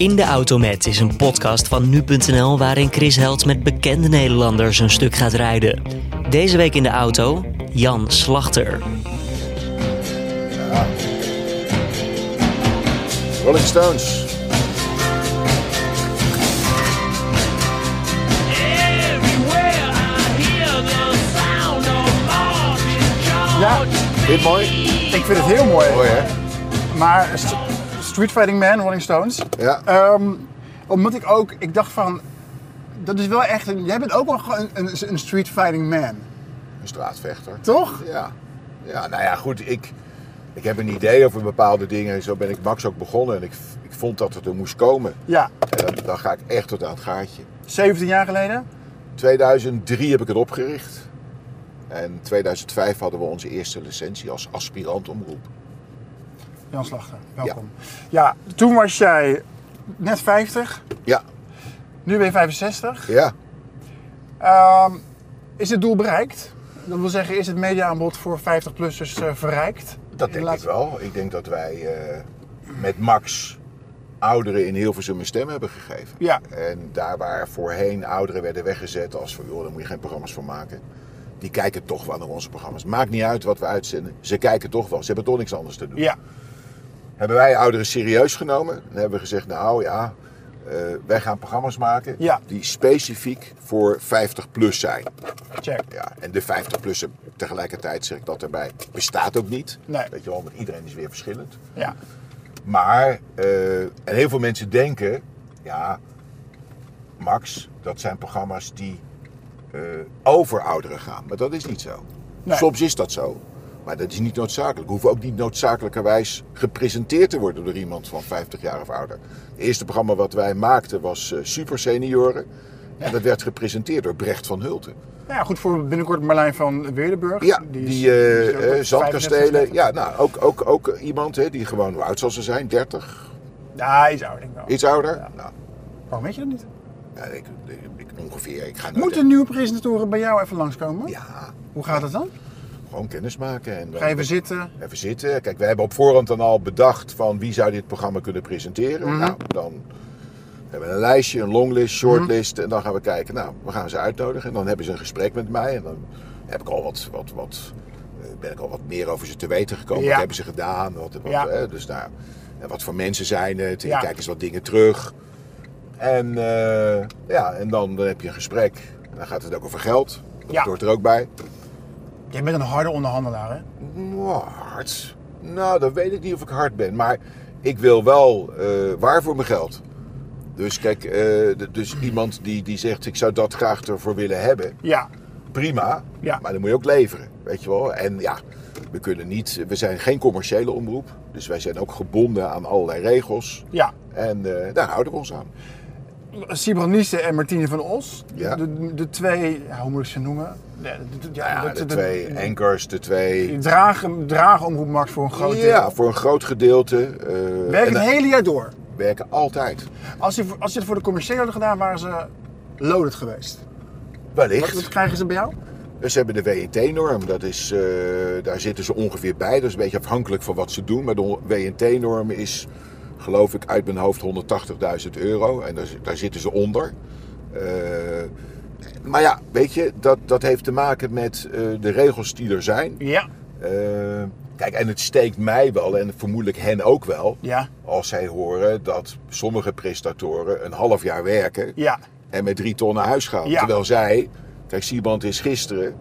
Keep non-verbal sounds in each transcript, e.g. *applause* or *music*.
In de Automet is een podcast van nu.nl waarin Chris Held met bekende Nederlanders een stuk gaat rijden. Deze week in de auto Jan Slachter. Rolling Stones. Ja, het mooi? ik vind het heel mooi. Mooi hè? Maar Street Fighting Man, Rolling Stones. Ja. Ehm, omdat ik ook, ik dacht van, dat is wel echt een, jij bent ook wel een, een, een Street Fighting Man, Een straatvechter. toch? Ja. Ja, nou ja, goed. Ik, ik heb een idee over bepaalde dingen. Zo ben ik Max ook begonnen. En ik, ik vond dat het er moest komen. Ja, En dan, dan ga ik echt tot aan het gaatje. 17 jaar geleden. 2003 heb ik het opgericht. En 2005 hadden we onze eerste licentie als aspirant omroep. Jan Slachter, welkom. Ja. toen was jij net 50, Ja, nu ben je 65. ja. Ehm, is het doel bereikt? Dat wil zeggen, is het mediaaanbod voor 50-plussers eh, verrijkt? Dat denk laatste- ik wel. Ik denk dat wij eh, met Max ouderen in Hilversum een stem hebben gegeven. Ja. En daar waar voorheen ouderen werden weggezet als van, joh, daar moet je geen programma's van maken. Die kijken toch wel naar onze programma's. Maakt niet uit wat we uitzenden. Ze kijken toch wel. Ze hebben toch niks anders te doen. Ja, Hebben wij ouderen serieus genomen? Dan hebben we gezegd, nou ja, eh, wij gaan programma's maken Ja. die specifiek voor 50 plus zijn. check. Ja, en de 50-plussen, tegelijkertijd zeg ik dat erbij, bestaat ook niet. Nee. Weet je wel, want iedereen is weer verschillend. Ja, Maar, eh, en heel veel mensen denken, ja, Max, dat zijn programma's die eh, over ouderen gaan. Maar dat is niet zo. Nee. Soms is dat zo. Maar dat is niet noodzakelijk. We hoeven ook niet noodzakelijkerwijs gepresenteerd te worden door iemand van 50 jaar of ouder. Het eerste programma wat wij maakten was eh, Super Senioren. En dat werd gepresenteerd door Brecht van Hulten. nou ja, goed voor binnenkort Marlijn van Weerdenburg. Ja, is- die, eh, is eh, 35. zandkastelen. Ja, nou, ook, ook, ook iemand hè, die gewoon, hoe oud zal ze zijn? 30? Ja, hij is oud, denk ik wel. Iets ouder? Nou, Waarom weet je dat niet? ja, ik, ik, ongeveer. Ik ga Moeten nieuwe presentatoren bij jou even langskomen? Ja, Hoe gaat het dan? Gewoon kennis maken. En dan Ga je even zitten? Even zitten. Kijk, we hebben op voorhand dan al bedacht van wie zou dit programma kunnen presenteren. Mhm. Nou, dan hebben we een lijstje, een longlist, shortlist. En dan gaan we kijken, nou, we gaan ze uitnodigen. En dan hebben ze een gesprek met mij. En dan heb ik al wat, wat, wat, eh, ben ik al wat meer over ze te weten gekomen. Ja. Wat hebben ze gedaan? Wat, wat, Ja. eh, dus nou, en wat voor mensen zijn het? Ja. Je kijkt eens wat dingen terug. En, eh, ja, en dan, dan heb je een gesprek. En dan gaat het ook over geld. Dat hoort er ook bij. Jij bent een harde onderhandelaar, hè? Nou, hard. Nou, dan weet ik niet of ik hard ben. Maar ik wil wel eh, waar voor mijn geld. Dus kijk, eh, dus iemand die, die zegt ik zou dat graag ervoor willen hebben. Ja. Prima. Ja. Maar dan moet je ook leveren. Weet je wel. En ja, we kunnen niet. We zijn geen commerciële omroep. Dus wij zijn ook gebonden aan allerlei regels. Ja. En eh, daar houden we ons aan. Sibran Nieste en Martine van Os. Ja. De, de twee, ja, hoe moet ik ze noemen? De, de- Ja, de- twee anchors, de twee. Die dragen, dragen Omroep Max voor een groot Ja, deel. voor een groot gedeelte. eh, Werken en, het hele jaar door. werken altijd. Als je, als je het voor de commerciële hadden gedaan, waren ze loaded geweest. Wellicht. wat krijgen ze bij jou? Dus ze hebben de WNT-norm, dat is, eh, daar zitten ze ongeveer bij. Dat is een beetje afhankelijk van wat ze doen. Maar de WNT-norm is, geloof ik, uit mijn hoofd 180.000 euro. En daar, daar zitten ze onder. Eh, maar ja, weet je, dat, dat heeft te maken met eh, de regels die er zijn. Ja. Eh, kijk, en het steekt mij wel, en vermoedelijk hen ook wel, Ja. als zij horen dat sommige presentatoren een half jaar werken Ja. en met drie ton naar huis gaan. Ja. Terwijl zij, kijk, Sieband is gisteren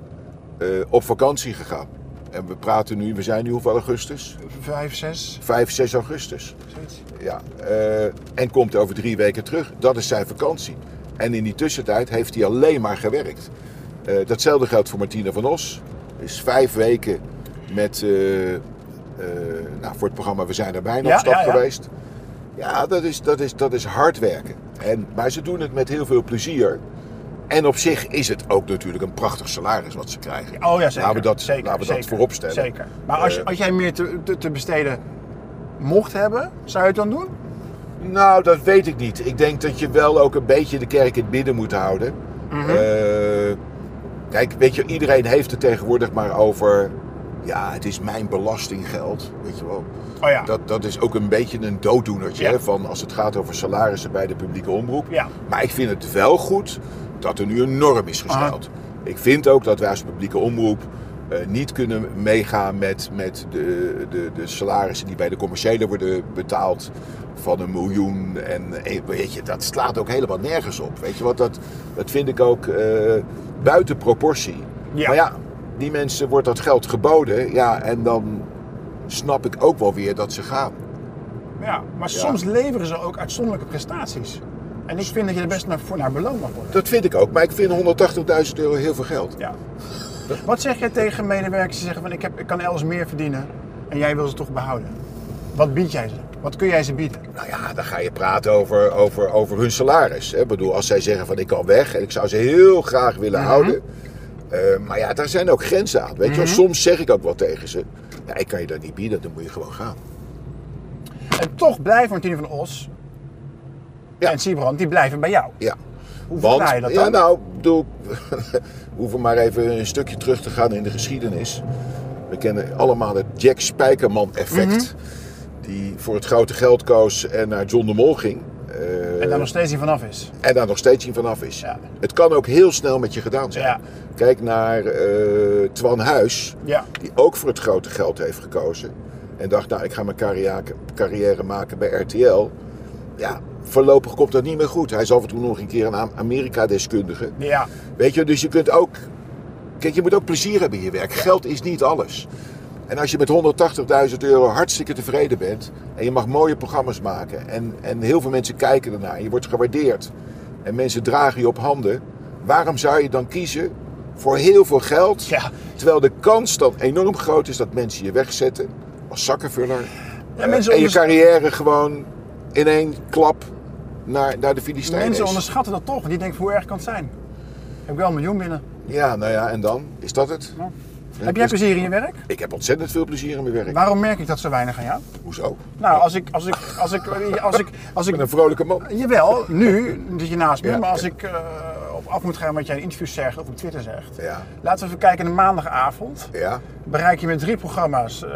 op vakantie gegaan. En we praten nu, we zijn nu hoeveel augustus? Vijf, zes, 5, 6 augustus. zoiets. Ja. eh, en komt over drie weken terug. Dat is zijn vakantie. En in die tussentijd heeft hij alleen maar gewerkt. Eh, datzelfde geldt voor Martina van Os. Is vijf weken met, eh, nou, voor het programma We zijn er bijna Ja, op stap ja, ja. geweest. Ja, dat is, dat, is, dat is hard werken. En, maar ze doen het met heel veel plezier. En op zich is het ook natuurlijk een prachtig salaris wat ze krijgen. Oh ja, zeker. Laten we dat, zeker, laten we zeker, dat voorop stellen. Zeker. Maar als, Eh, als jij meer te, te, te besteden mocht hebben, zou je het dan doen? Nou, dat weet ik niet. Ik denk dat je wel ook een beetje de kerk in het midden moet houden. Mhm. Eh, kijk, weet je, iedereen heeft het tegenwoordig maar over Ja, het is mijn belastinggeld, weet je wel. Oh ja. Dat, dat is ook een beetje een dooddoenertje Ja. hè, van als het gaat over salarissen bij de publieke omroep. Ja. Maar ik vind het wel goed dat er nu een norm is gesteld. Ik vind ook dat wij als publieke omroep eh, niet kunnen meegaan met, met de, de, de salarissen die bij de commerciële worden betaald van een miljoen. En eh, weet je, dat slaat ook helemaal nergens op. Weet je wat, dat, dat vind ik ook eh, buiten proportie. Ja. Maar ja, die mensen wordt dat geld geboden. Ja, en dan snap ik ook wel weer dat ze gaan. Ja, maar Ja. soms leveren ze ook uitzonderlijke prestaties. En ik vind dat je er best naar, voor naar beloond mag worden. Dat vind ik ook. Maar ik vind 180.000 euro heel veel geld. Ja. Wat zeg jij tegen medewerkers die zeggen van ik, heb, ik kan elders meer verdienen en jij wil ze toch behouden? Wat bied jij ze? Wat kun jij ze bieden? Nou ja, dan ga je praten over, over, over hun salaris. hè. Ik bedoel, als zij zeggen van ik kan weg en ik zou ze heel graag willen houden. Eh, maar ja, daar zijn ook grenzen aan. Weet je wel, soms zeg ik ook wel tegen ze. Ja, ik kan je dat niet bieden, dan moet je gewoon gaan. En toch blijven Martine van Os Ja. en Siebrand, die blijven bij jou. Ja. Hoe Want, verklaar je dat ja, dan? nou, ik bedoel, *laughs* we hoeven maar even een stukje terug te gaan in de geschiedenis. We kennen allemaal het Jack Spijkerman effect. Mhm. Die voor het grote geld koos en naar John de Mol ging. Eh, En daar nog steeds niet vanaf is. en daar nog steeds niet vanaf is. Ja. Het kan ook heel snel met je gedaan zijn. Ja. Kijk naar eh, Twan Huis, Ja. die ook voor het grote geld heeft gekozen. En dacht, nou, ik ga mijn carrière, carrière maken bij RTL. Ja, voorlopig komt dat niet meer goed. Hij is af en toe nog een keer een Amerika-deskundige. Ja. Weet je, dus je kunt ook... Kijk, je moet ook plezier hebben in je werk. Geld is niet alles. En als je met 180.000 euro hartstikke tevreden bent... en je mag mooie programma's maken... En, en heel veel mensen kijken ernaar... en je wordt gewaardeerd... en mensen dragen je op handen... waarom zou je dan kiezen voor heel veel geld... Ja. terwijl de kans dan enorm groot is dat mensen je wegzetten... als zakkenvuller... Ja, en je carrière gewoon in één klap naar, naar de Filistijnen Mensen is. onderschatten dat toch. Die denken hoe erg kan het zijn? Heb ik wel een miljoen binnen. Ja, nou ja, en dan? Is dat het? Ja. Heb jij dus- plezier in je werk? Ik heb ontzettend veel plezier in mijn werk. Waarom merk ik dat zo weinig aan jou? Hoezo? Nou, als ik, als ik, als ik, als ik, als Ik ik, ben een vrolijke man. jawel, nu zit je naast me, Ja, maar als ja. ik eh, op af moet gaan wat jij in interviews zegt of op Twitter zegt. Ja. Laten we even kijken naar maandagavond. Ja, Bereik je met drie programma's. eh,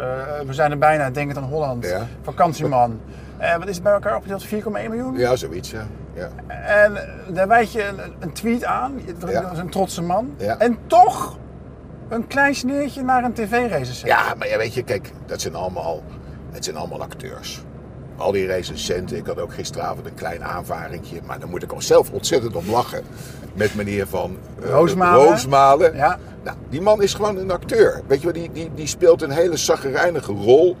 we zijn er bijna, denk het aan Holland, Ja. Vakantieman. Eh, wat is het bij elkaar opgedeeld? 4,1 miljoen? ja zoiets, ja. ja. En eh, daar wijd je een, een tweet aan. Dat Ja. is een trotse man. Ja. En toch een klein sneertje naar een tv-recensent. Ja, maar ja, weet je, kijk, dat zijn allemaal, het zijn allemaal acteurs. Al die recensenten, ik had ook gisteravond een klein aanvaringje, maar dan moet ik ook zelf ontzettend om lachen. Met meneer van eh, Roosmalen. Roosmalen. Ja. Nou, die man is gewoon een acteur. Weet je wel, die, die, die speelt een hele zaggerijnige rol.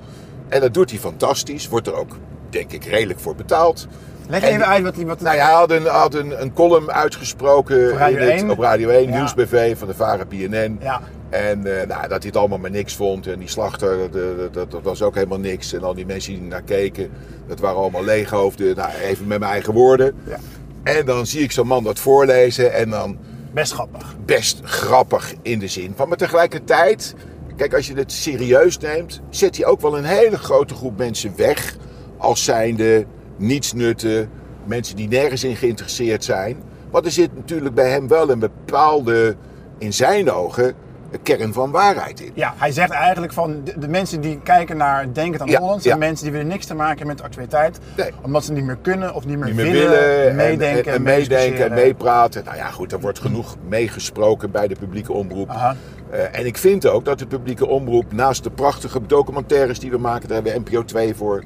En dat doet hij fantastisch. Wordt er ook, denk ik, redelijk voor betaald. Leg En- even uit wat die... Wat Nou ja, hij had een, had een, een column uitgesproken Op Radio in het- 1. op Radio 1, Ja. Nieuwsbv van de Varen BNN. Ja. En eh, nou, dat hij het allemaal maar niks vond. En die slachter, dat, dat was ook helemaal niks. En al die mensen die naar keken, dat waren allemaal leeghoofden. Nou, even met mijn eigen woorden. Ja. En dan zie ik zo'n man dat voorlezen en dan Best grappig. best grappig in de zin van. Maar tegelijkertijd, kijk, als je het serieus neemt, zet hij ook wel een hele grote groep mensen weg. Als zijnde nietsnutten, mensen die nergens in geïnteresseerd zijn. Want er zit natuurlijk bij hem wel een bepaalde, in zijn ogen, kern van waarheid in. Ja, hij zegt eigenlijk van de, de mensen die kijken naar Denk het aan Ja, Holland, zijn ja. mensen die willen niks te maken met de actualiteit. Nee. Omdat ze niet meer kunnen of niet meer, niet meer willen, willen en- meedenken, en, en meedenken en meepraten. Nou ja, goed, er wordt genoeg meegesproken bij de publieke omroep. Aha. Eh, en ik vind ook dat de publieke omroep, naast de prachtige documentaires die we maken, daar hebben we NPO 2 voor.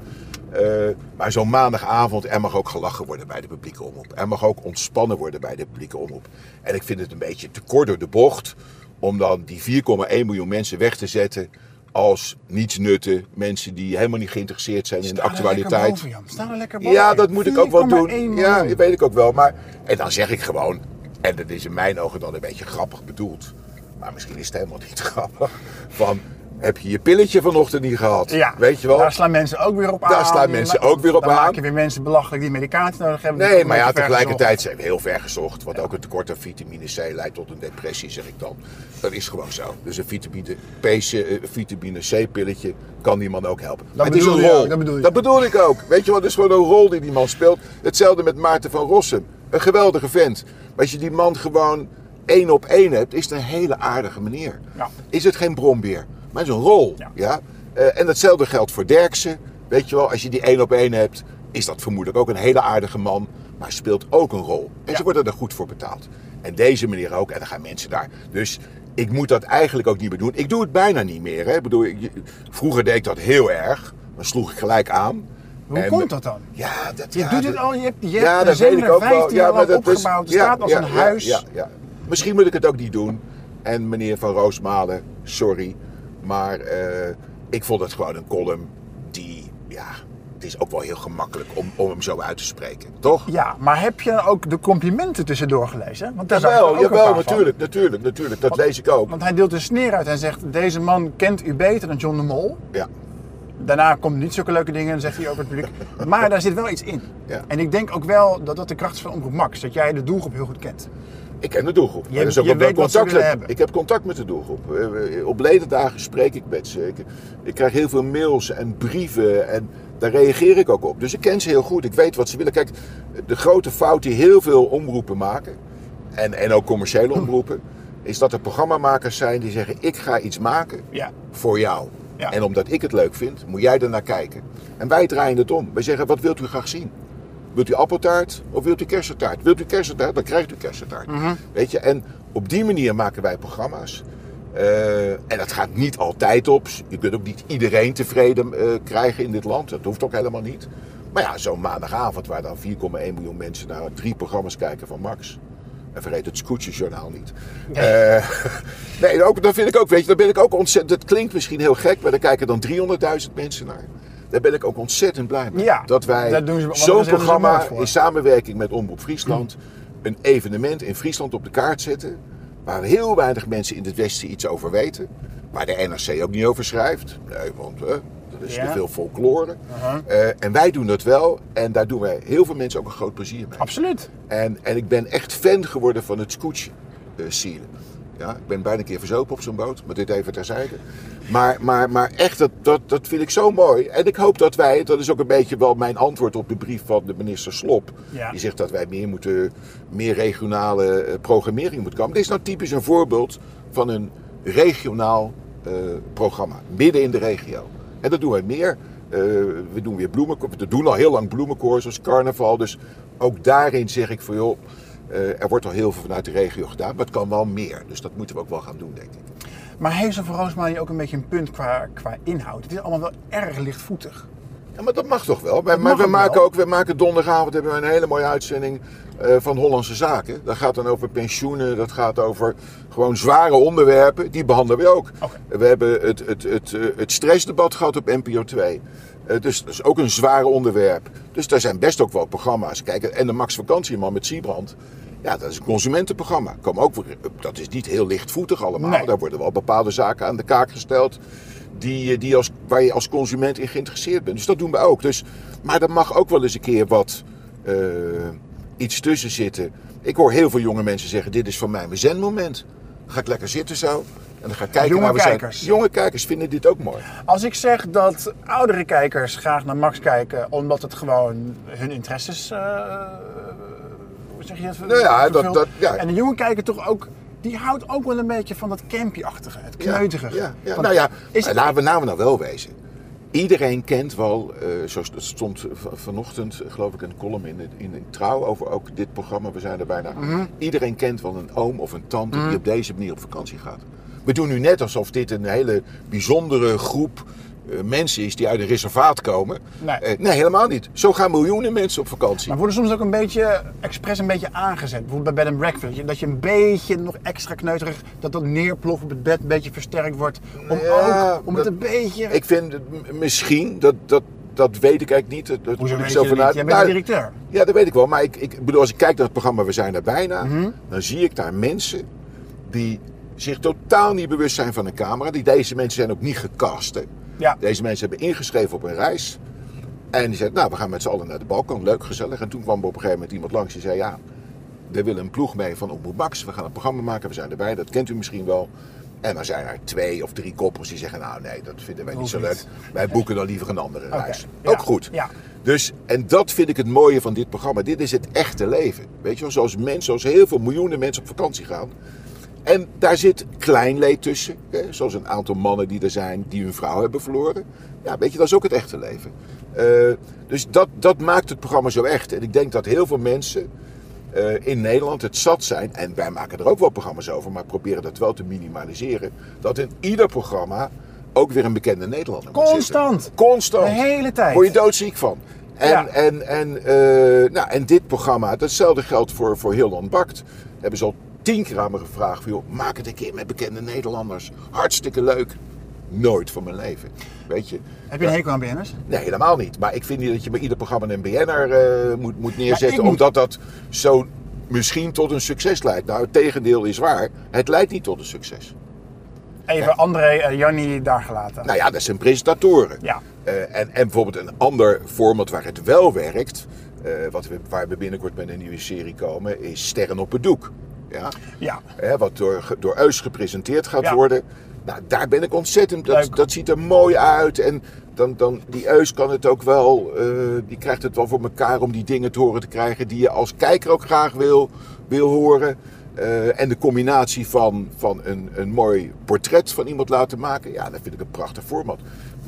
Eh, maar zo'n maandagavond, er mag ook gelachen worden bij de publieke omroep. Er mag ook ontspannen worden bij de publieke omroep. En ik vind het een beetje te kort door de bocht om dan die 4,1 miljoen mensen weg te zetten als nietsnutten. Mensen die helemaal niet geïnteresseerd zijn in de actualiteit. boven, Jan. Staan er lekker boven. Ja, dat moet ik ook wel 4,1 doen. Ja, dat weet ik ook wel. Maar, en dan zeg ik gewoon, en dat is in mijn ogen dan een beetje grappig bedoeld. Maar misschien is het helemaal niet *laughs* grappig. Van, heb je je pilletje vanochtend niet gehad? Ja, Weet je wel? Daar slaan mensen ook weer op aan. Daar slaan mensen ook weer op dan aan. maak je weer mensen belachelijk die medicatie nodig hebben. Nee, maar ja, tegelijkertijd zijn we heel ver gezocht. Want ook een tekort aan vitamine C leidt tot een depressie, zeg ik dan. Dat is gewoon zo. Dus een vitamine, P, eh, vitamine C-pilletje kan die man ook helpen. Maar het is een rol. ook, dat bedoel dat bedoel ik ook. Weet je wat? Het is gewoon een rol die die man speelt. Hetzelfde met Maarten van Rossum. Een geweldige vent. Maar als je die man gewoon één op één hebt, is het een hele aardige meneer. Ja. Is het geen brombeer? Maar het is een rol. Ja. Ja. Eh, en datzelfde geldt voor Derksen. Weet je wel, als je die één op één hebt, is dat vermoedelijk ook een hele aardige man. Maar speelt ook een rol. En Ja. ze worden er goed voor betaald. En deze meneer ook. En dan gaan mensen daar. Dus ik moet dat eigenlijk ook niet meer doen. Ik doe het bijna niet meer. Hè. Ik bedoel, je- vroeger deed ik dat heel erg. Dan sloeg ik gelijk aan. Hoe En- komt dat dan? Ja, dat, Je ja, doet dat- het al, je hebt, je ja, hebt dat weet ik ook wel. 15 jaar lang dat is- opgebouwd. Het ja, staat als ja, een ja, huis. Ja, ja. Misschien moet ik het ook niet doen. En meneer Van Roosmalen, sorry. Maar eh, ik vond het gewoon een column die, ja, het is ook wel heel gemakkelijk om, om hem zo uit te spreken. Toch? Ja, maar heb je dan ook de complimenten tussendoor gelezen? Want daar Jawel, ook een jawel, paar van. natuurlijk, natuurlijk, natuurlijk. Dat lees ik ook. Want hij deelt de sneer uit en zegt: Deze man kent u beter dan John de Mol. Ja. Daarna komen niet zulke leuke dingen, zegt hij over het publiek. Maar *laughs* daar zit wel iets in. Ja. En ik denk ook wel dat dat de kracht is van Omroep Max. Dat jij de doelgroep heel goed kent. Ik ken de doelgroep. Je- is ook je weet contact. Ik heb contact met de doelgroep. Op ledendagen spreek ik met ze. Ik, ik krijg heel veel mails en brieven en daar reageer ik ook op. Dus ik ken ze heel goed. Ik weet wat ze willen. Kijk, de grote fout die heel veel omroepen maken, en, en ook commerciële *clears throat* omroepen, is dat er programmamakers zijn die zeggen: Ik ga iets maken Ja. voor jou. Ja. En omdat ik het leuk vind, moet jij er naar kijken. En wij draaien het om. Wij zeggen: Wat wilt u graag zien? Wilt u appeltaart of wilt u kersentaart? Wilt u kersentaart, dan krijgt u kersentaart. Weet je, en op die manier maken wij programma's. Eh, en dat gaat niet altijd op. Je kunt ook niet iedereen tevreden eh, krijgen in dit land. Dat hoeft ook helemaal niet. Maar ja, zo'n maandagavond waar dan 4,1 miljoen mensen naar drie programma's kijken van Max. En vergeet het Scootjesjournaal niet. Eh, *laughs* nee, ook, dat vind ik ook, weet je, daar ben ik ook ontzettend... Dat klinkt misschien heel gek, maar daar kijken dan 300.000 mensen naar. Daar ben ik ook ontzettend blij mee. Ja, dat wij zo'n programma in samenwerking met Omroep Friesland... een evenement in Friesland op de kaart zetten... waar heel weinig mensen in het Westen iets over weten. Waar de NRC ook niet over schrijft. Nee, want hè, dat is Ja. te veel folklore. Uh-huh. Eh, en wij doen dat wel. En daar doen wij heel veel mensen ook een groot plezier mee. Absoluut. En, en ik ben echt fan geworden van het scootje zielen. Ja, ik ben bijna een keer verzopen op zo'n boot, maar dit even terzijde. Maar, maar, maar echt, dat, dat, dat vind ik zo mooi. En ik hoop dat wij, dat is ook een beetje wel mijn antwoord op de brief van de minister Slop. Ja. Die zegt dat wij meer, moeten, meer regionale eh, programmering moeten komen. Dit is nou typisch een voorbeeld van een regionaal eh, programma, midden in de regio. En dat doen wij meer. Eh, we doen weer bloemenkoor. We doen al heel lang bloemenkoor, zoals carnaval. Dus ook daarin zeg ik van joh, er wordt al heel veel vanuit de regio gedaan, maar het kan wel meer. Dus dat moeten we ook wel gaan doen, denk ik. Maar heeft ze voor Roosmalen ook een beetje een punt qua, qua inhoud? Het is allemaal wel erg lichtvoetig. Ja, maar dat mag toch wel? Wij, maar we maken wel. ook, we maken donderdagavond hebben we een hele mooie uitzending eh, van Hollandse Zaken. Dat gaat dan over pensioenen, dat gaat over gewoon zware onderwerpen. Die behandelen we ook. We hebben het, het, het, eh, het stressdebat gehad op NPO 2. Eh, dus dat is ook een zwaar onderwerp. Dus daar zijn best ook wel programma's. Kijk, en de Max Vakantieman met Siebrand. Ja, dat is een consumentenprogramma. Kom ook, dat is niet heel lichtvoetig allemaal. Nee. Daar worden wel bepaalde zaken aan de kaak gesteld. Die, eh, die als, waar je als consument in geïnteresseerd bent. Dus dat doen we ook. Dus, maar er mag ook wel eens een keer wat eh, iets tussen zitten. Ik hoor heel veel jonge mensen zeggen: Dit is voor mij mijn zenmoment. Dan ga ik lekker zitten zo. En dan ga ik kijken Jonge naar we kijkers. zijn. Jonge kijkers vinden dit ook mooi. Als ik zeg dat oudere kijkers graag naar Max kijken omdat het gewoon hun interesses. eh, zeg je? Nou ja, dat- dat- ja. En de jonge kijker toch ook. Die houdt ook wel een beetje van dat campy-achtige, het Ja, kneuterige. Ja, ja. Want Nou ja, laten we nou, nou wel wezen. Iedereen kent wel, eh zoals het stond vanochtend, eh, geloof ik, een column in, het- in, in Trouw over ook dit programma. We zijn er bijna. Mhm. Iedereen kent wel een oom of een tante die op deze manier op vakantie gaat. We doen nu net alsof dit een hele bijzondere groep eh, mensen is die uit een reservaat komen. Nee. Eh, nee, helemaal niet. Zo gaan miljoenen mensen op vakantie. Maar worden soms ook een beetje, expres een beetje aangezet. Bijvoorbeeld bij bed and breakfast. Dat je een beetje nog extra kneuterig, dat dat neerploffen op het bed een beetje versterkt wordt. Om Ja, ook, om het dat- een beetje... Ik vind het misschien, dat, dat, dat weet ik eigenlijk niet. Dat, Hoezo moet ik dat vanuit-? Jij bent de Nou, directeur. Ja, dat weet ik wel. Maar ik, ik bedoel, als ik kijk naar het programma We zijn er bijna, Mhm. dan zie ik daar mensen die zich totaal niet bewust zijn van een camera. Die, deze mensen zijn ook niet gecast. hè. Ja. Deze mensen hebben ingeschreven op een reis. En die zeiden, nou, we gaan met z'n allen naar de balkon. Leuk, gezellig. En toen kwam er op een gegeven moment iemand langs die zei, ja, we willen een ploeg mee van Omroep Max. We gaan een programma maken, we zijn erbij. Dat kent u misschien wel. En dan zijn er twee of drie koppels die zeggen, nou nee, dat vinden wij niet Hoeft zo leuk. niet. Wij boeken dan liever een andere reis. ja. Ook goed. Ja. Dus, en dat vind ik het mooie van dit programma. Dit is het echte leven. Weet je wel, zoals mensen, zoals heel veel miljoenen mensen op vakantie gaan. En daar zit klein leed tussen. Hè? Zoals een aantal mannen die er zijn die hun vrouw hebben verloren. Ja, weet je, dat is ook het echte leven. Eh, dus dat, dat maakt het programma zo echt. En ik denk dat heel veel mensen eh, in Nederland het zat zijn. En wij maken er ook wel programma's over, maar proberen dat wel te minimaliseren. Dat in ieder programma ook weer een bekende Nederlander zitten. Constant. Constant. De hele tijd. Word je doodziek van. En, Ja. en, en, eh, nou, en dit programma, datzelfde geldt voor, voor Heel Land Bakt. Hebben ze al tien keer aan me gevraagd. Van, joh, maak het een keer met bekende Nederlanders. Hartstikke leuk. Nooit van mijn leven. Weet je? Heb je een hekel aan BN'ers? Nee, helemaal niet. Maar ik vind niet dat je bij ieder programma een BN'er eh, moet, moet neerzetten. moet- Omdat dat zo misschien tot een succes leidt. Nou, het tegendeel is waar. Het leidt niet tot een succes. Even André en Jannie daar gelaten. Nou ja, dat zijn presentatoren. Ja. Eh, en, en bijvoorbeeld een ander format waar het wel werkt, eh, wat we, waar we binnenkort met een nieuwe serie komen, is Sterren op het Doek. Ja? Ja. Hè, wat door, door Eus gepresenteerd gaat Ja. worden. Nou, daar ben ik ontzettend. Dat, Leuk. dat ziet er mooi uit. En dan, dan, die Eus kan het ook wel. eh, die krijgt het wel voor elkaar om die dingen te horen te krijgen die je als kijker ook graag wil, wil horen. Eh, en de combinatie van, van een, een mooi portret van iemand laten maken. Ja, dat vind ik een prachtig format.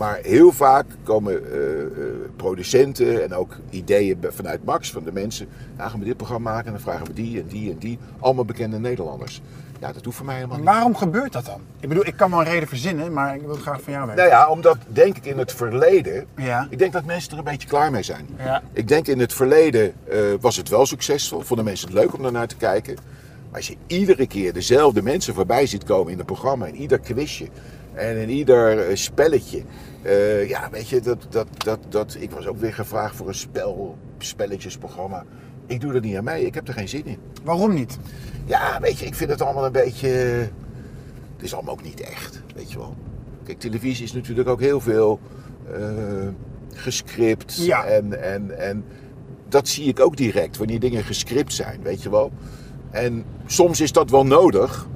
Maar heel vaak komen eh, eh, producenten en ook ideeën vanuit Max, van de mensen. Ja, gaan we dit programma maken en dan vragen we die en die en die. Allemaal bekende Nederlanders. Ja, dat hoeft voor mij helemaal niet. Waarom gebeurt dat dan? Ik bedoel, ik kan wel een reden verzinnen, maar ik wil het graag van jou weten. Nou ja, omdat denk ik in het verleden. Ja. Ik denk dat mensen er een beetje klaar mee zijn. Ja. Ik denk in het verleden eh, was het wel succesvol. Vonden mensen het leuk om daarnaar te kijken. Maar als je iedere keer dezelfde mensen voorbij ziet komen in het programma. In ieder quizje. En in ieder spelletje. Eh, ja, weet je, dat, dat, dat, dat, ik was ook weer gevraagd voor een spel, spelletjesprogramma. Ik doe er niet aan mee. Ik heb er geen zin in. Waarom niet? Ja, weet je, ik vind het allemaal een beetje. Het is allemaal ook niet echt, weet je wel. Kijk, televisie is natuurlijk ook heel veel eh, gescript. Ja. En, en, en dat zie ik ook direct, wanneer dingen gescript zijn, weet je wel. En soms is dat wel nodig,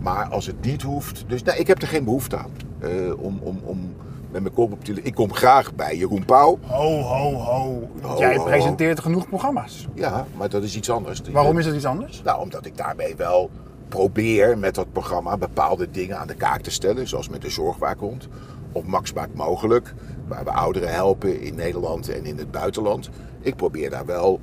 maar als het niet hoeft. Dus nee, ik heb er geen behoefte aan. eh, om, om, om met mijn kop op. Ik kom graag bij Jeroen Pauw. Ho, ho, ho. Ho, Jij ho, ho. presenteert genoeg programma's. Ja, maar dat is iets anders. Waarom is dat iets anders? Nou, omdat ik daarmee wel probeer met dat programma bepaalde dingen aan de kaak te stellen. Zoals met de zorgwaakhond. Of Max maakt mogelijk. Waar we ouderen helpen in Nederland en in het buitenland. Ik probeer daar wel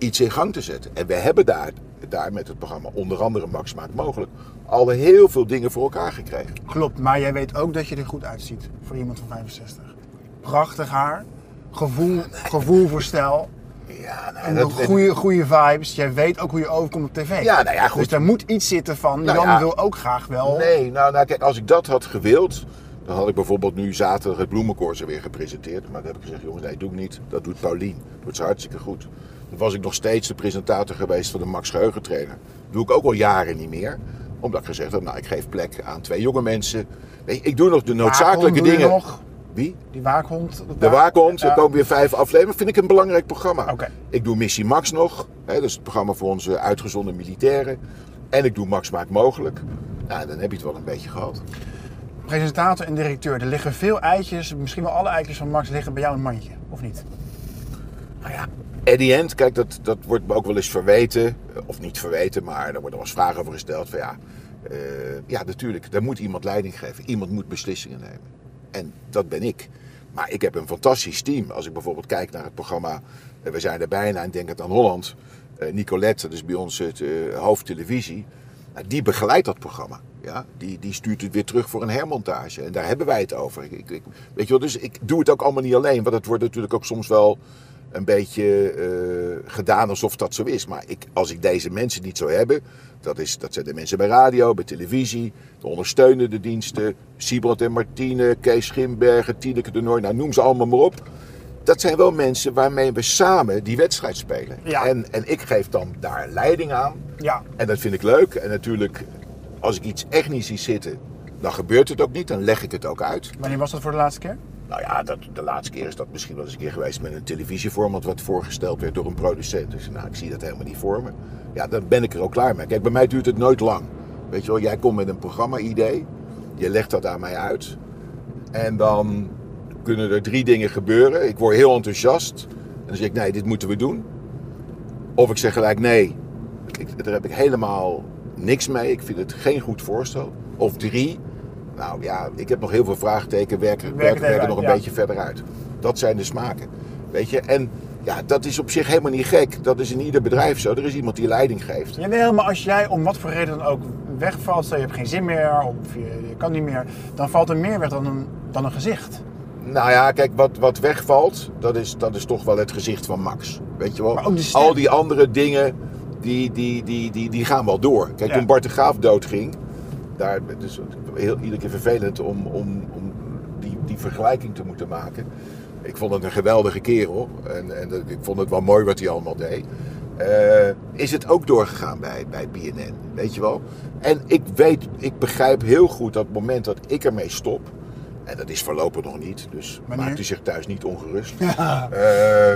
iets in gang te zetten. En we hebben daar, daar met het programma onder andere Max maakt mogelijk. Al heel veel dingen voor elkaar gekregen. Klopt, maar jij weet ook dat je er goed uitziet voor iemand van 65. Prachtig haar, gevoel, gevoel voor stijl Ja, nou, en dat- goede, goede vibes. Jij weet ook hoe je overkomt op tv. Ja, nou ja, goed. Dus daar moet iets zitten van, Nou Jan ja. wil ook graag wel. Nee, nou, nou kijk, als ik dat had gewild, dan had ik bijvoorbeeld nu zaterdag het bloemenkoortje weer gepresenteerd. Maar dan heb ik gezegd, jongens, nee, doe ik niet. Dat doet Paulien. Dat doet ze hartstikke goed. Dan was ik nog steeds de presentator geweest van de Max Geheugentrainer. Dat doe ik ook al jaren niet meer. Omdat ik gezegd heb, nou, ik geef plek aan twee jonge mensen. Je, ik doe nog de noodzakelijke dingen. nog? Wie? Die waakhond. De waakhond, er Ja. komen weer vijf afleveringen. Vind ik een belangrijk programma. Oké. Ik doe Missie Max nog. Hè, dat is het programma voor onze uitgezonden militairen. En ik doe Max Maakt Mogelijk. Nou, dan heb je het wel een beetje gehad. Presentator en directeur, er liggen veel eitjes, misschien wel alle eitjes van Max liggen bij jou in een mandje, of niet? Nou ja, at the end, kijk, dat, dat wordt me ook wel eens verweten. Eh, Of niet verweten, maar er worden wel eens vragen over gesteld. Van ja, eh, ja, natuurlijk, daar moet iemand leiding geven. Iemand moet beslissingen nemen. En dat ben ik. Maar ik heb een fantastisch team. Als ik bijvoorbeeld kijk naar het programma eh, We zijn er bijna en denk het aan Holland. Nicolette, dat is bij ons het hoofdtelevisie. Nou, die begeleidt dat programma. Ja? Die, die stuurt het weer terug voor een hermontage. En daar hebben wij het over. Ik, ik- weet je wel, dus ik doe het ook allemaal niet alleen. Want het wordt natuurlijk ook soms wel een beetje eh, gedaan alsof dat zo is. Maar ik, als ik deze mensen niet zou hebben, dat, is, dat zijn de mensen bij radio, bij televisie, de ondersteunende diensten, Siebrand en Martine, Kees Schimbergen, Tineke de Noor, nou noem ze allemaal maar op. Dat zijn wel mensen waarmee we samen die wedstrijd spelen. Ja. En, en ik geef dan daar leiding aan. Ja. En dat vind ik leuk. En natuurlijk, als ik iets echt niet zie zitten, dan gebeurt het ook niet. Dan leg ik het ook uit. Wanneer was dat voor de laatste keer? Nou ja, dat, de laatste keer is dat misschien wel eens een keer geweest met een televisieformat wat voorgesteld werd door een producent. Dus nou, ik zie dat helemaal niet voor me. Ja, dan ben ik er ook klaar mee. Kijk, bij mij duurt het nooit lang. Weet je wel, jij komt met een programma-idee, je legt dat aan mij uit. En dan kunnen er drie dingen gebeuren. Ik word heel enthousiast. En dan zeg ik, nee, dit moeten we doen. Of ik zeg gelijk, nee, ik, daar heb ik helemaal niks mee. Ik vind het geen goed voorstel. Of drie, nou ja, ik heb nog heel veel vraagtekens. Werken, Werk werken, werken even nog een ja. beetje verder uit. Dat zijn de smaken. Weet je, en ja, dat is op zich helemaal niet gek. Dat is in ieder bedrijf zo. Er is iemand die leiding geeft. Jawel, maar als jij om wat voor reden dan ook wegvalt, stel je hebt geen zin meer of je, je kan niet meer, dan valt er meer weg dan een, dan een gezicht. Nou ja, kijk, wat, wat wegvalt, dat is, dat is toch wel het gezicht van Max. Weet je wel? Maar ook. Al die andere dingen, die, die, die, die, die gaan wel door. Kijk, Ja. toen Bart de Graaf doodging, daar, is heel, iedere keer vervelend om, om, om die, die vergelijking te moeten maken. Ik vond het een geweldige kerel en, en ik vond het wel mooi wat hij allemaal deed. Eh, is het ook doorgegaan bij, bij BNN, weet je wel? En ik weet, ik begrijp heel goed dat het moment dat ik ermee stop, en dat is voorlopig nog niet, dus Wanneer? maakt u zich thuis niet ongerust. *laughs* Eh,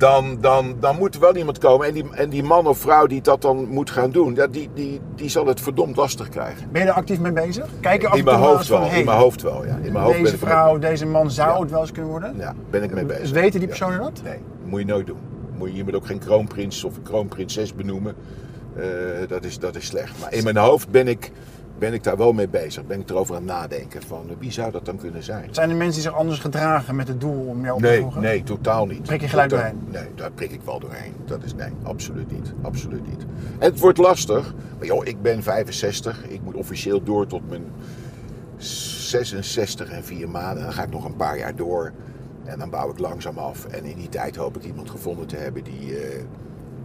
dan, dan, dan moet er wel iemand komen. En die, en die man of vrouw die dat dan moet gaan doen, ja, die, die, die zal het verdomd lastig krijgen. Ben je er actief mee bezig? Kijk je af In mijn hoofd van, wel. hey, In mijn hoofd wel, ja. In mijn hoofd deze vrouw, deze man zou Ja. het wel eens kunnen worden? ja, ben ik mee bezig. Weten die Ja. personen dat? Nee, moet je nooit doen. Moet je, je moet ook geen kroonprins of kroonprinses benoemen. Eh, dat, is, dat is slecht. Maar in mijn hoofd ben ik, ben ik daar wel mee bezig. Ben ik erover aan het nadenken van eh, wie zou dat dan kunnen zijn? Zijn er mensen die zich anders gedragen met het doel om jou op te Nee, volgen? nee, totaal niet. Prik je gelijk doorheen? Nee, daar prik ik wel doorheen. Dat is nee, absoluut niet. Absoluut niet. En het wordt lastig. Maar joh, ik ben 65. Ik moet officieel door tot mijn 66 en 4 maanden. Dan ga ik nog een paar jaar door. En dan bouw ik langzaam af. En in die tijd hoop ik iemand gevonden te hebben die, eh,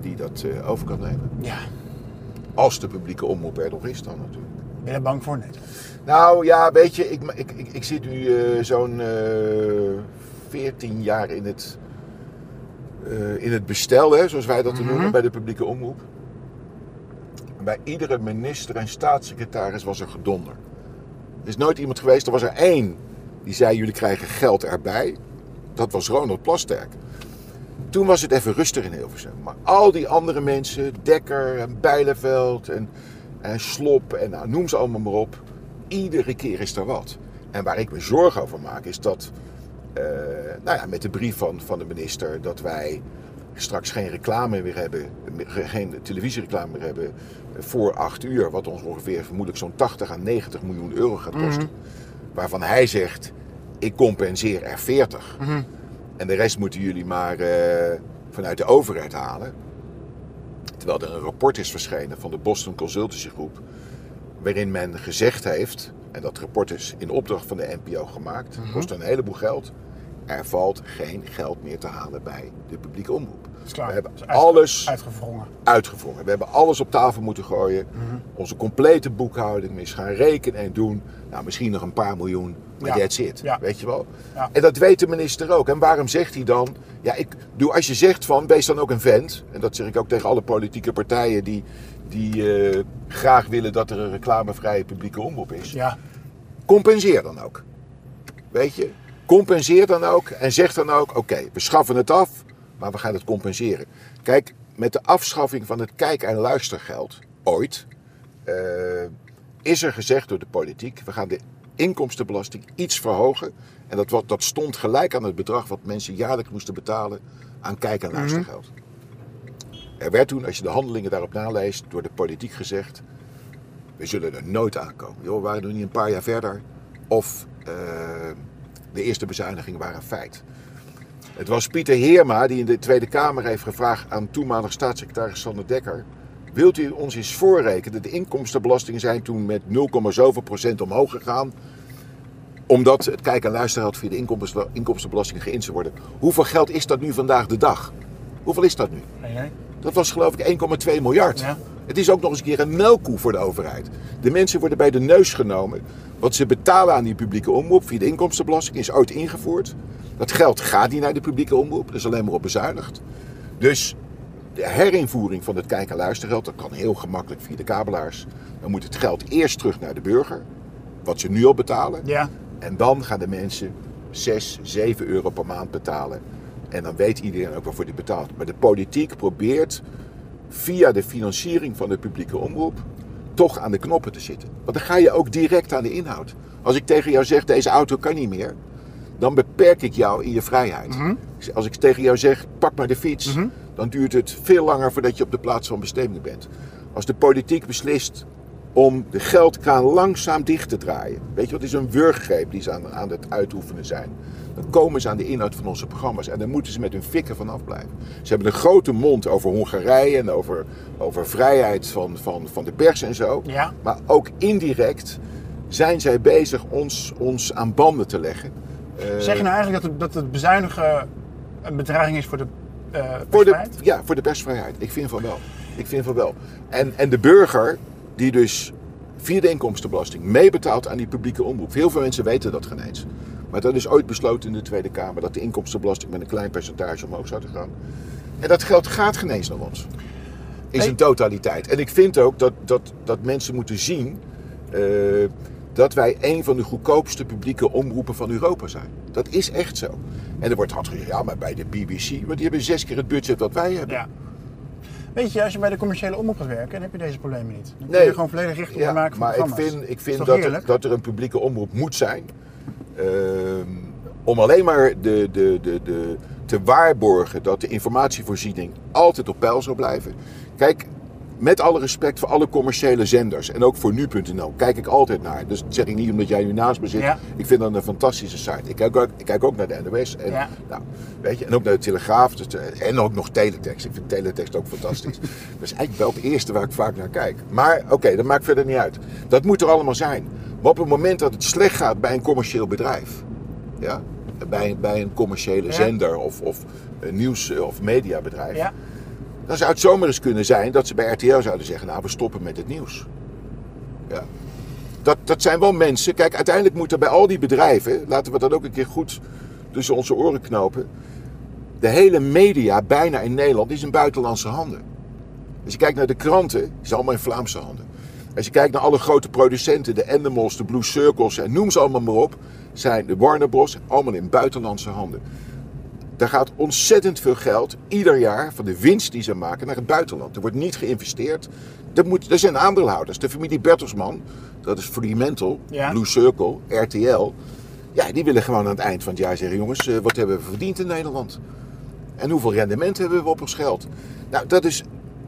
die dat eh, over kan nemen. Ja. Als de publieke omroep er nog is dan natuurlijk. Ben je bang voor? Nee. Nou ja, weet je, ik, ik, ik, ik zit nu eh, zo'n eh 14 jaar in het, eh, in het bestel, hè, zoals wij dat noemen, bij de publieke omroep. Bij iedere minister en staatssecretaris was er gedonder. Er is nooit iemand geweest, er was er één die zei: Jullie krijgen geld erbij. Dat was Ronald Plasterk. Toen was het even rustig in Hilversum. Maar al die andere mensen, Dekker en Bijleveld en, en Slop en nou, noem ze allemaal maar op. Iedere keer is er wat. En waar ik me zorgen over maak is dat, eh, nou ja, met de brief van, van de minister, dat wij straks geen reclame meer hebben, geen televisiereclame meer hebben voor 8 uur. Wat ons ongeveer vermoedelijk zo'n 80 à 90 miljoen euro gaat kosten. Waarvan hij zegt, ik compenseer er 40. En de rest moeten jullie maar eh, vanuit de overheid halen. Terwijl er een rapport is verschenen van de Boston Consultancy Groep. Waarin men gezegd heeft, en dat rapport is in opdracht van de NPO gemaakt, kost een heleboel geld. Er valt geen geld meer te halen bij de publieke omroep. Is klaar. We hebben Is alles Uitgevrongen. uitgevrongen. We hebben alles op tafel moeten gooien. Onze complete boekhouding is gaan rekenen en doen. Nou, misschien nog een paar miljoen, maar Ja. that's it. Ja. Weet je wel? Ja. En dat weet de minister ook. En waarom zegt hij dan... Ja, ik doe, als je zegt van, wees dan ook een vent. En dat zeg ik ook tegen alle politieke partijen die, die eh, graag willen dat er een reclamevrije publieke omroep is. Ja. Compenseer dan ook. Weet je? Compenseer dan ook en zeg dan ook: oké, we schaffen het af, maar we gaan het compenseren. Kijk, met de afschaffing van het kijk- en luistergeld, ooit, eh, is er gezegd door de politiek: we gaan de inkomstenbelasting iets verhogen. En dat, wat- dat stond gelijk aan het bedrag wat mensen jaarlijks moesten betalen aan kijk- en luistergeld. Er werd toen, als je de handelingen daarop naleest, door de politiek gezegd: we zullen er nooit aankomen. Joh, we waren nog niet een paar jaar verder. Of eh, de eerste bezuinigingen waren een feit. Het was Pieter Heerma die in de Tweede Kamer heeft gevraagd aan toenmalig staatssecretaris Sander Dekker. Wilt u ons eens voorrekenen? De inkomstenbelastingen zijn toen met 0, zoveel procent omhoog gegaan. Omdat het kijk- en luistergeld via de inkomsten- inkomstenbelasting geïnd zou worden. Hoeveel geld is dat nu vandaag de dag? Hoeveel is dat nu? Dat was geloof ik 1,2 miljard. Ja. Het is ook nog eens een keer een melkkoe voor de overheid. De mensen worden bij de neus genomen. Wat ze betalen aan die publieke omroep via de inkomstenbelasting is ooit ingevoerd. Dat geld gaat niet naar de publieke omroep, dat is alleen maar op bezuinigd. Dus de herinvoering van het kijk- en luistergeld, dat kan heel gemakkelijk via de kabelaars. Dan moet het geld eerst terug naar de burger, wat ze nu al betalen. Ja. En dan gaan de mensen 6, 7 euro per maand betalen. En dan weet iedereen ook waarvoor die betaalt. Maar de politiek probeert via de financiering van de publieke omroep toch aan de knoppen te zitten. Want dan ga je ook direct aan de inhoud. Als ik tegen jou zeg, deze auto kan niet meer, dan beperk ik jou in je vrijheid. Als ik tegen jou zeg, pak maar de fiets, dan duurt het veel langer voordat je op de plaats van bestemming bent. Als de politiek beslist om de geldkraan langzaam dicht te draaien. Weet je wat is een wurggreep die ze aan, aan het uitoefenen zijn. Dan komen ze aan de inhoud van onze programma's en dan moeten ze met hun fikken vanaf blijven. Ze hebben een grote mond over Hongarije en over, over vrijheid van, van, van de pers en zo. Ja. Maar ook indirect zijn zij bezig ons, ons aan banden te leggen. Eh, Zeg je nou eigenlijk dat het, dat het bezuinigen een bedreiging is voor de eh Voor de, ja, voor de persvrijheid. Ik vind van wel. Ik vind van wel. En, en de burger, die dus via de inkomstenbelasting meebetaalt aan die publieke omroep. Heel veel mensen weten dat geen eens. Maar dat is ooit besloten in de Tweede Kamer dat de inkomstenbelasting met een klein percentage omhoog zou gaan. En dat geld gaat geen eens naar ons. In zijn totaliteit. En ik vind ook dat, dat, dat mensen moeten zien eh, dat wij een van de goedkoopste publieke omroepen van Europa zijn. Dat is echt zo. En er wordt altijd gezegd, ja, maar bij de BBC, want die hebben zes keer het budget wat wij hebben. Ja. Weet je, als je bij de commerciële omroep gaat werken, dan heb je deze problemen niet. Dan kun Nee. je gewoon volledig richten op Ja, het maken van maar ik programma's. vind, ik vind dat, er, dat er een publieke omroep moet zijn. ehm, om alleen maar de, de, de, de, te waarborgen dat de informatievoorziening altijd op peil zou blijven. Kijk, met alle respect voor alle commerciële zenders en ook voor nu.nl kijk ik altijd naar. Dus dat zeg ik niet omdat jij nu naast me zit. Ja. Ik vind dat een fantastische site. Ik kijk ook, ik kijk ook naar de NOS en, Ja. nou, weet je, en ook naar de Telegraaf dus, eh, en ook nog Teletext. Ik vind Teletext ook fantastisch. *laughs* dat is eigenlijk wel het eerste waar ik vaak naar kijk. Maar oké, dat maakt verder niet uit. Dat moet er allemaal zijn. Maar op het moment dat het slecht gaat bij een commercieel bedrijf, ja, bij, bij een commerciële Ja. zender of, of een nieuws- of mediabedrijf, Ja, dan zou het zomaar eens kunnen zijn dat ze bij RTL zouden zeggen: Nou, we stoppen met het nieuws. Ja. Dat, dat zijn wel mensen. Kijk, uiteindelijk moet er bij al die bedrijven, laten we dat ook een keer goed tussen onze oren knopen. De hele media, bijna in Nederland, is in buitenlandse handen. Als je kijkt naar de kranten, is allemaal in Vlaamse handen. Als je kijkt naar alle grote producenten, de Endemol's, de Blue Circles en noem ze allemaal maar op, zijn de Warner Bros. allemaal in buitenlandse handen. Daar gaat ontzettend veel geld ieder jaar van de winst die ze maken naar het buitenland. Er wordt niet geïnvesteerd. Er, moet, er zijn aandeelhouders. De familie Bertelsman, dat is Fremantle, Ja. Blue Circle, RTL. Ja, die willen gewoon aan het eind van het jaar zeggen: jongens, eh, wat hebben we verdiend in Nederland? En hoeveel rendement hebben we op ons geld? Nou, dat is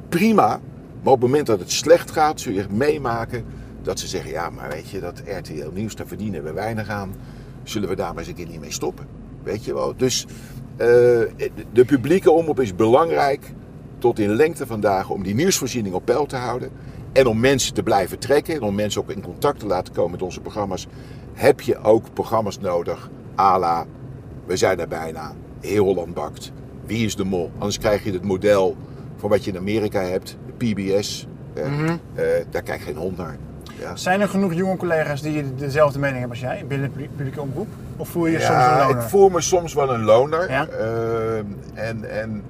prima. Maar op het moment dat het slecht gaat, zul je meemaken dat ze zeggen: ja, maar weet je, dat RTL Nieuws, daar verdienen we weinig aan. Zullen we daar maar eens een keer niet mee stoppen? Weet je wel? Dus de publieke omroep is belangrijk tot in lengte van dagen om die nieuwsvoorziening op peil te houden. En om mensen te blijven trekken en om mensen ook in contact te laten komen met onze programma's, heb je ook programma's nodig. Ala, we zijn er bijna. Heel Holland bakt. Wie is de mol? Anders krijg je het model van wat je in Amerika hebt, de PBS. Eh, eh, daar kijkt geen hond naar. Ja. Zijn er genoeg jonge collega's die dezelfde mening hebben als jij binnen de publiek- publieke omroep? Of voel je je soms een loner? ik voel me soms wel een loner. Ja? Ehm, en, en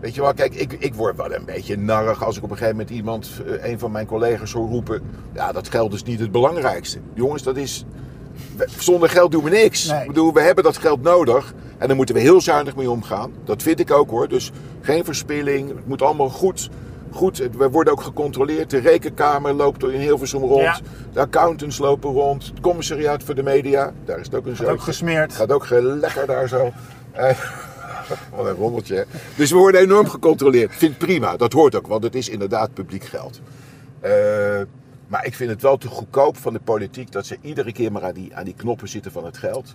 weet je wel, kijk, ik, ik word wel een beetje narrig als ik op een gegeven moment iemand, eh, een van mijn collega's hoor roepen. Ja, dat geld is niet het belangrijkste. Jongens, dat is. Zonder geld doen we niks. Nee. Ik bedoel, we hebben dat geld nodig. En daar moeten we heel zuinig mee omgaan. Dat vind ik ook hoor. Dus geen verspilling. Het moet allemaal goed. Goed, Het- we worden ook gecontroleerd. De rekenkamer loopt in Hilversum rond. Ja. De accountants lopen rond. Het commissariaat voor de media. Daar is het ook een Wordt ook zootje. gesmeerd. Gaat ook lekker daar zo. Eh, *laughs* Wat een rommeltje. hè. Dus we worden enorm gecontroleerd. Vind prima, dat hoort ook, want het is inderdaad publiek geld. Eh, maar ik vind het wel te goedkoop van de politiek dat ze iedere keer maar aan die, aan die knoppen zitten van het geld.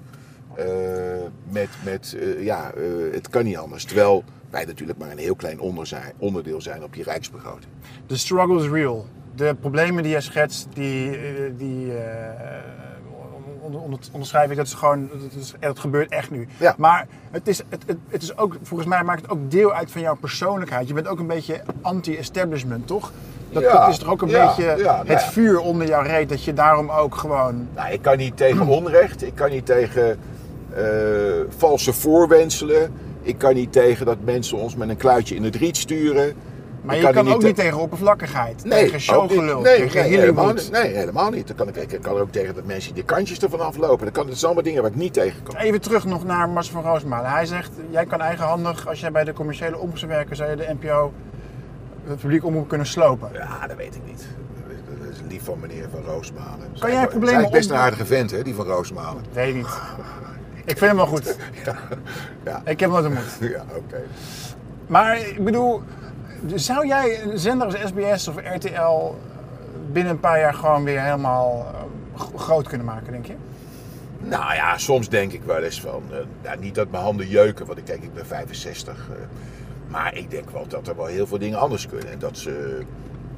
Eh, met, met eh, ja, eh, het kan niet anders. Terwijl wij natuurlijk maar een heel klein onderdeel zijn op die rijksbegroting. De struggle is real. De problemen die jij schetst, die, die onder, onder, onderschrijf ik. Dat is gewoon, dat, is, dat gebeurt echt nu. Ja. Maar het is, het, het, het is ook, volgens mij maakt het ook deel uit van jouw persoonlijkheid. Je bent ook een beetje anti-establishment, toch? Dat, Ja, dat is toch ook een ja, beetje nou het vuur onder jouw reet, dat je daarom ook gewoon... Nou, ik kan niet tegen onrecht. Ik kan niet tegen valse voorwenselen. Ik kan niet tegen dat mensen ons met een kluitje in het riet sturen. Maar je kan ook te- niet tegen oppervlakkigheid, Nee, tegen showgelul, nee, tegen nee, helemaal. Nee, helemaal niet. Dan kan ik, ik kan er ook tegen dat mensen die kantjes ervan aflopen. Dat, kan, dat zijn allemaal dingen waar ik niet tegen kan. Even terug nog naar Mars van Roosmalen. Hij zegt, jij kan eigenhandig, als jij bij de commerciële omroep zou werken, zou je de NPO, het publiek omroep kunnen slopen. Ja, dat weet ik niet. Dat is lief van meneer Van Roosmalen. Kan jij Hij is problemen best een aardige vent, hè, die Van Roosmalen. Weet ik niet. Ik vind hem wel goed. Ja, Ik heb hem nooit ontmoet. ja oké. Maar ik bedoel, Zou jij een zender als SBS of RTL binnen een paar jaar gewoon weer helemaal eh, groot kunnen maken, denk je? Nou ja, soms denk ik wel eens van, eh, ja, niet dat mijn handen jeuken, want ik kijk, ik ben 65. eh, maar ik denk wel dat er wel heel veel dingen anders kunnen. En dat ze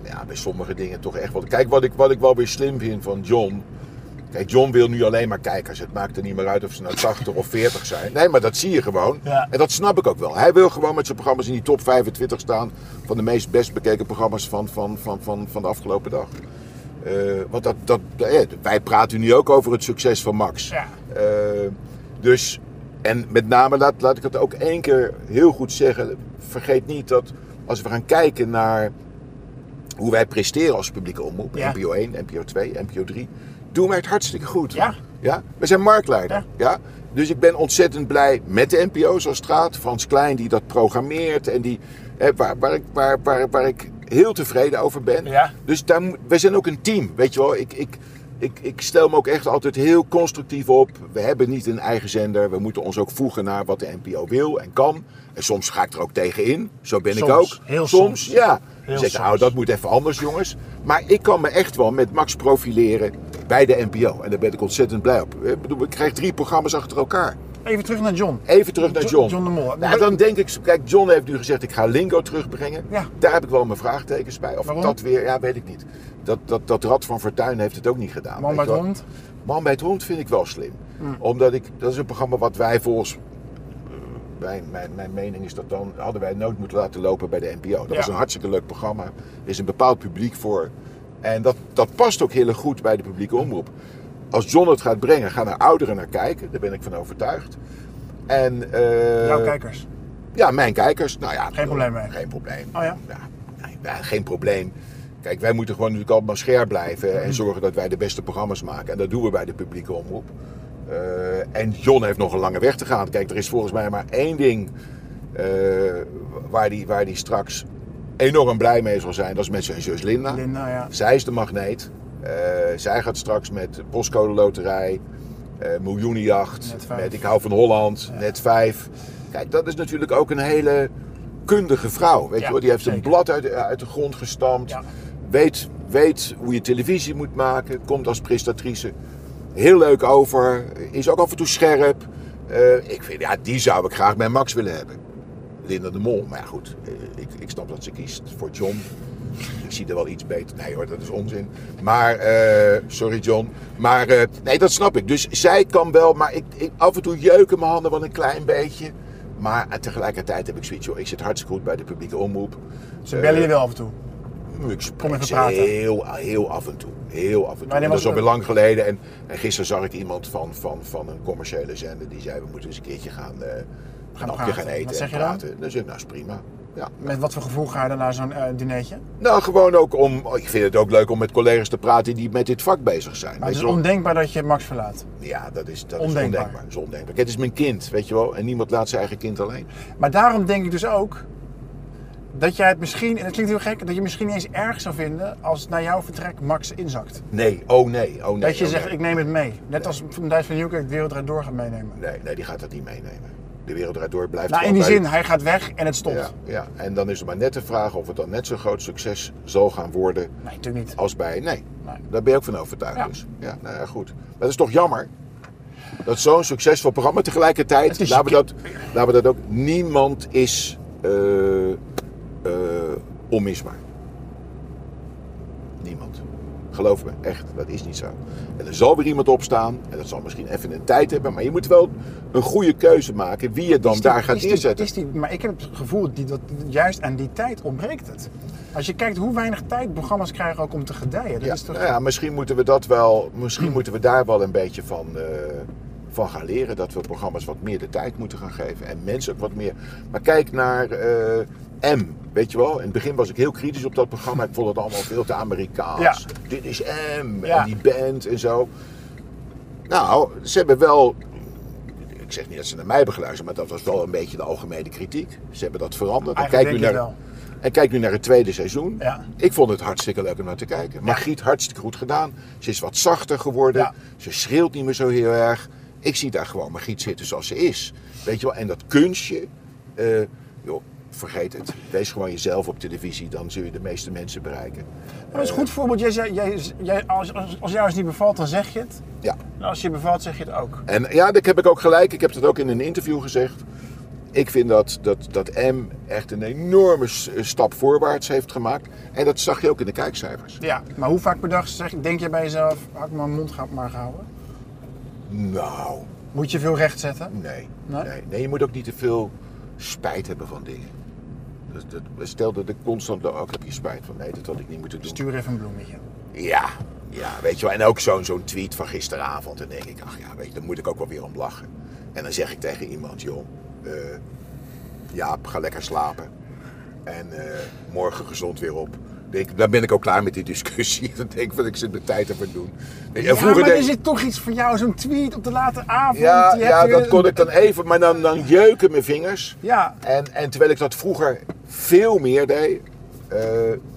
ja, bij sommige dingen toch echt wel... Kijk, wat ik, wat ik wel weer slim vind van John... Kijk, John wil nu alleen maar kijkers. Het maakt er niet meer uit of ze nou 80 of 40 zijn. Nee, maar dat zie je gewoon. Ja. En dat snap ik ook wel. Hij wil gewoon met zijn programma's in die top 25 staan... van de meest best bekeken programma's van, van, van, van, van de afgelopen dag. Eh, want dat, dat, eh, wij praten nu ook over het succes van Max. Ja. Eh, dus, en met name, laat, laat ik het ook één keer heel goed zeggen. Vergeet niet dat als we gaan kijken naar hoe wij presteren als publieke omroep. Ja. NPO 1, NPO 2, NPO 3. Doen wij het hartstikke goed. Ja. ja? We zijn marktleider. Ja. Dus ik ben ontzettend blij met de NPO zoals het gaat. Frans Klein die dat programmeert. En die, hè, waar, waar, ik, waar, waar, waar ik heel tevreden over ben. Ja. Dus daar, wij zijn ook een team, weet je wel. Ik, ik, ik, ik stel me ook echt altijd heel constructief op. We hebben niet een eigen zender. We moeten ons ook voegen naar wat de NPO wil en kan. En soms ga ik er ook tegen in. Zo ben ik ook. Heel soms. soms. Ja. Heel zeg nou, soms. dat moet even anders, jongens. Maar ik kan me echt wel met Max profileren bij de NPO. En daar ben ik ontzettend blij op. Ik bedoel, ik krijg drie programma's achter elkaar. Even terug naar John. Even terug naar Jo- John. John de Mol. Nou, dan denk ik, kijk, John heeft nu gezegd, ik ga Lingo terugbrengen. Ja. Daar heb ik wel mijn vraagtekens bij. Of Waarom? dat weer, ja, weet ik niet. Dat, dat, dat Rad van Fortuin heeft het ook niet gedaan. Man bij het hond. Man bij het hond vind ik wel slim. Hmm. Omdat ik, dat is een programma wat wij volgens, mijn, mijn, mijn mening is dat dan, hadden wij nooit moeten laten lopen bij de NPO. Dat Ja. was een hartstikke leuk programma. Er is een bepaald publiek voor. En dat, dat past ook heel erg goed bij de publieke omroep. Als John het gaat brengen, gaan er ouderen naar kijken. Daar ben ik van overtuigd. En, eh, Jouw kijkers. ja, mijn kijkers. Nou ja, Geen probleem mee. Geen probleem. Oh ja? nee, ja, geen probleem. Kijk, wij moeten gewoon natuurlijk allemaal scherp blijven Mhm. en zorgen dat wij de beste programma's maken. En dat doen we bij de publieke omroep. Eh, en John heeft nog een lange weg te gaan. Kijk, er is volgens mij maar één ding eh, waar hij waar die straks enorm blij mee zal zijn. Dat is met zijn zus Linda. Linda, ja. Zij is de magneet. Eh, zij gaat straks met postcode loterij, eh miljoenenjacht, vijf. met Ik hou van Holland, net 5. Kijk, dat is natuurlijk ook een hele kundige vrouw. Weet Ja, je wel? Die heeft een blad uit, uit de grond gestampt. Weet, weet hoe je televisie moet maken. Komt als prestatrice heel leuk over. Is ook af en toe scherp. Eh, ik vind, ja, die zou ik graag bij Max willen hebben. Linda de Mol. Maar ja, goed. eh, Ik, ik snap dat ze kiest voor John. Ik zie er wel iets beter. Nee hoor, dat is onzin. Maar, eh, sorry John. Maar, eh, nee, dat snap ik. Dus zij kan wel, maar ik, ik, af en toe jeuken mijn handen wel een klein beetje. Maar tegelijkertijd heb ik zoiets, joh, ik zit hartstikke goed bij de publieke omroep. Ze bellen je wel af en toe. Ik Kom even praten. heel, heel af en toe. Heel af en toe. Wanneer En dat was is alweer lang geleden. En, en gisteren zag ik iemand van, van, van een commerciële zender die zei: We moeten eens een keertje gaan, eh een hapje praten. gaan eten. Wat zeg en je dan? praten. Dan zeg ik: Nou, is prima. Ja. Met wat voor gevoel ga je dan naar zo'n eh dinertje? Nou, gewoon ook om. oh, Ik vind het ook leuk om met collega's te praten die met dit vak bezig zijn. Maar het is ondenkbaar dat je Max verlaat. Ja, dat is, dat Ondenkbaar. is ondenkbaar. Dat is ondenkbaar. Kijk, Het is mijn kind, weet je wel. En niemand laat zijn eigen kind alleen. Maar daarom denk ik dus ook dat jij het misschien, en dat klinkt heel gek, dat je misschien niet eens erg zou vinden als na jouw vertrek Max inzakt. Nee, oh nee, oh nee. dat je oh zegt, nee. ik neem het mee. Net als Van Dijs van Nieuwkerk het Wereldrijd Door gaat meenemen. Nee, nee, die gaat dat niet meenemen. De wereld eruit door blijft Nou, in die bij- zin, hij gaat weg en het stopt. Ja, ja, en dan is het maar net de vraag of het dan net zo'n groot succes zal gaan worden Nee, natuurlijk niet. als bij. Nee, Nee. daar ben je ook van overtuigd. Ja. Dus. Ja, nou ja, goed. Maar het is toch jammer dat zo'n succesvol programma tegelijkertijd, laten we, dat, laten we dat ook, niemand is eh, eh, onmisbaar. Geloof me, echt, dat is niet zo. En er zal weer iemand opstaan, en dat zal misschien even een tijd hebben, maar je moet wel een goede keuze maken wie je dan die- daar gaat is die- neerzetten. is die- maar ik heb het gevoel dat juist aan die tijd ontbreekt het. Als je kijkt hoe weinig tijd programma's krijgen ook om te gedijen. Dat Ja, is toch... nou ja, misschien moeten we dat wel, misschien moeten we daar wel een beetje van, eh, van gaan leren. Dat we programma's wat meer de tijd moeten gaan geven. En mensen ook wat meer. Maar kijk naar eh, M. Weet je wel, in het begin was ik heel kritisch op dat programma. Ik vond het allemaal veel te Amerikaans. Ja. Dit is M. Ja. En die band en zo. Nou, ze hebben wel. Ik zeg niet dat ze naar mij hebben geluisterd, maar dat was wel een beetje de algemene kritiek. Ze hebben dat veranderd. En kijk, nu naar, wel. en kijk nu naar het tweede seizoen. Ja. Ik vond het hartstikke leuk om naar te kijken. Margriet, hartstikke goed gedaan. Ze is wat zachter geworden. Ze schreeuwt niet meer zo heel erg. Ik zie daar gewoon Margriet zitten zoals ze is. Weet je wel? En dat kunstje. eh, joh, vergeet het. Wees gewoon jezelf op televisie, dan zul je de meeste mensen bereiken. Maar dat is een goed voorbeeld. Jij, jij, jij, als, als, als jou eens niet bevalt, dan zeg je het. Ja. En als je bevalt, zeg je het ook. En ja, dat heb ik ook gelijk. Ik heb het ook in een interview gezegd. Ik vind dat, dat, dat M echt een enorme stap voorwaarts heeft gemaakt. En dat zag je ook in de kijkcijfers. Ja, maar hoe vaak per dag zeg, denk je bij jezelf, had ik mijn mond maar gehouden? Nou, Moet je veel recht zetten? nee. Nee? Nee, nee je moet ook niet te veel spijt hebben van dingen. Dus dat, stel dat ik constant ook heb je spijt van nee, dat had ik niet moeten doen. Stuur even een bloemetje. Ja, ja, weet je wel. En ook zo'n zo'n tweet van gisteravond. Dan denk ik, ach ja, weet je, daar moet ik ook wel weer om lachen. En dan zeg ik tegen iemand, joh, eh Jaap, ga lekker slapen. En eh, morgen gezond weer op. Dan ben ik ook klaar met die discussie. *laughs* Dan denk ik, van, ik zit mijn tijd ervoor doen. En Ja, vroeger maar er zit toch iets voor jou, zo'n tweet op de late avond. ja, ja, dat kon een- ik dan even, maar dan, dan jeuken mijn vingers. Ja, En, en terwijl ik dat vroeger veel meer deed, eh,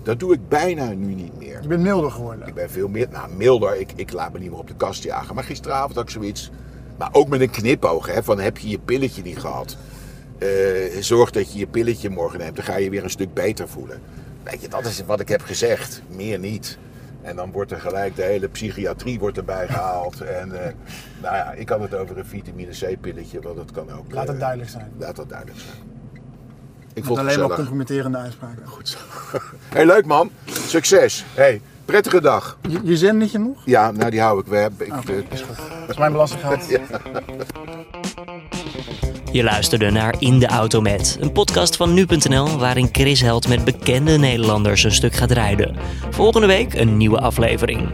dat doe ik bijna nu niet meer. je bent milder geworden. Ik ben veel meer, nou milder, ik, ik laat me niet meer op de kast jagen. Maar gisteravond had ik zoiets, maar ook met een knipoog, hè, van heb je je pilletje niet gehad? Eh, zorg dat je je pilletje morgen neemt, dan ga je weer een stuk beter voelen. Weet je, dat is wat ik heb gezegd, meer niet. En dan wordt er gelijk de hele psychiatrie wordt erbij gehaald. *laughs* En eh, nou ja, ik had het over een vitamine C pilletje, want dat kan ook. Laat het eh, duidelijk zijn. Laat dat duidelijk zijn. Ik vond het alleen maar gezellig. compromitterende uitspraken. Goed zo. *laughs* Hey, leuk man. Succes. Hey, prettige dag. Je, je nog? Ja, nou die hou ik. We hebben, ik, eh, is goed. Dat is mijn belastinggeld. *laughs* Je luisterde naar In de Auto Met, een podcast van nu.nl waarin Chris Held met bekende Nederlanders een stuk gaat rijden. Volgende week een nieuwe aflevering.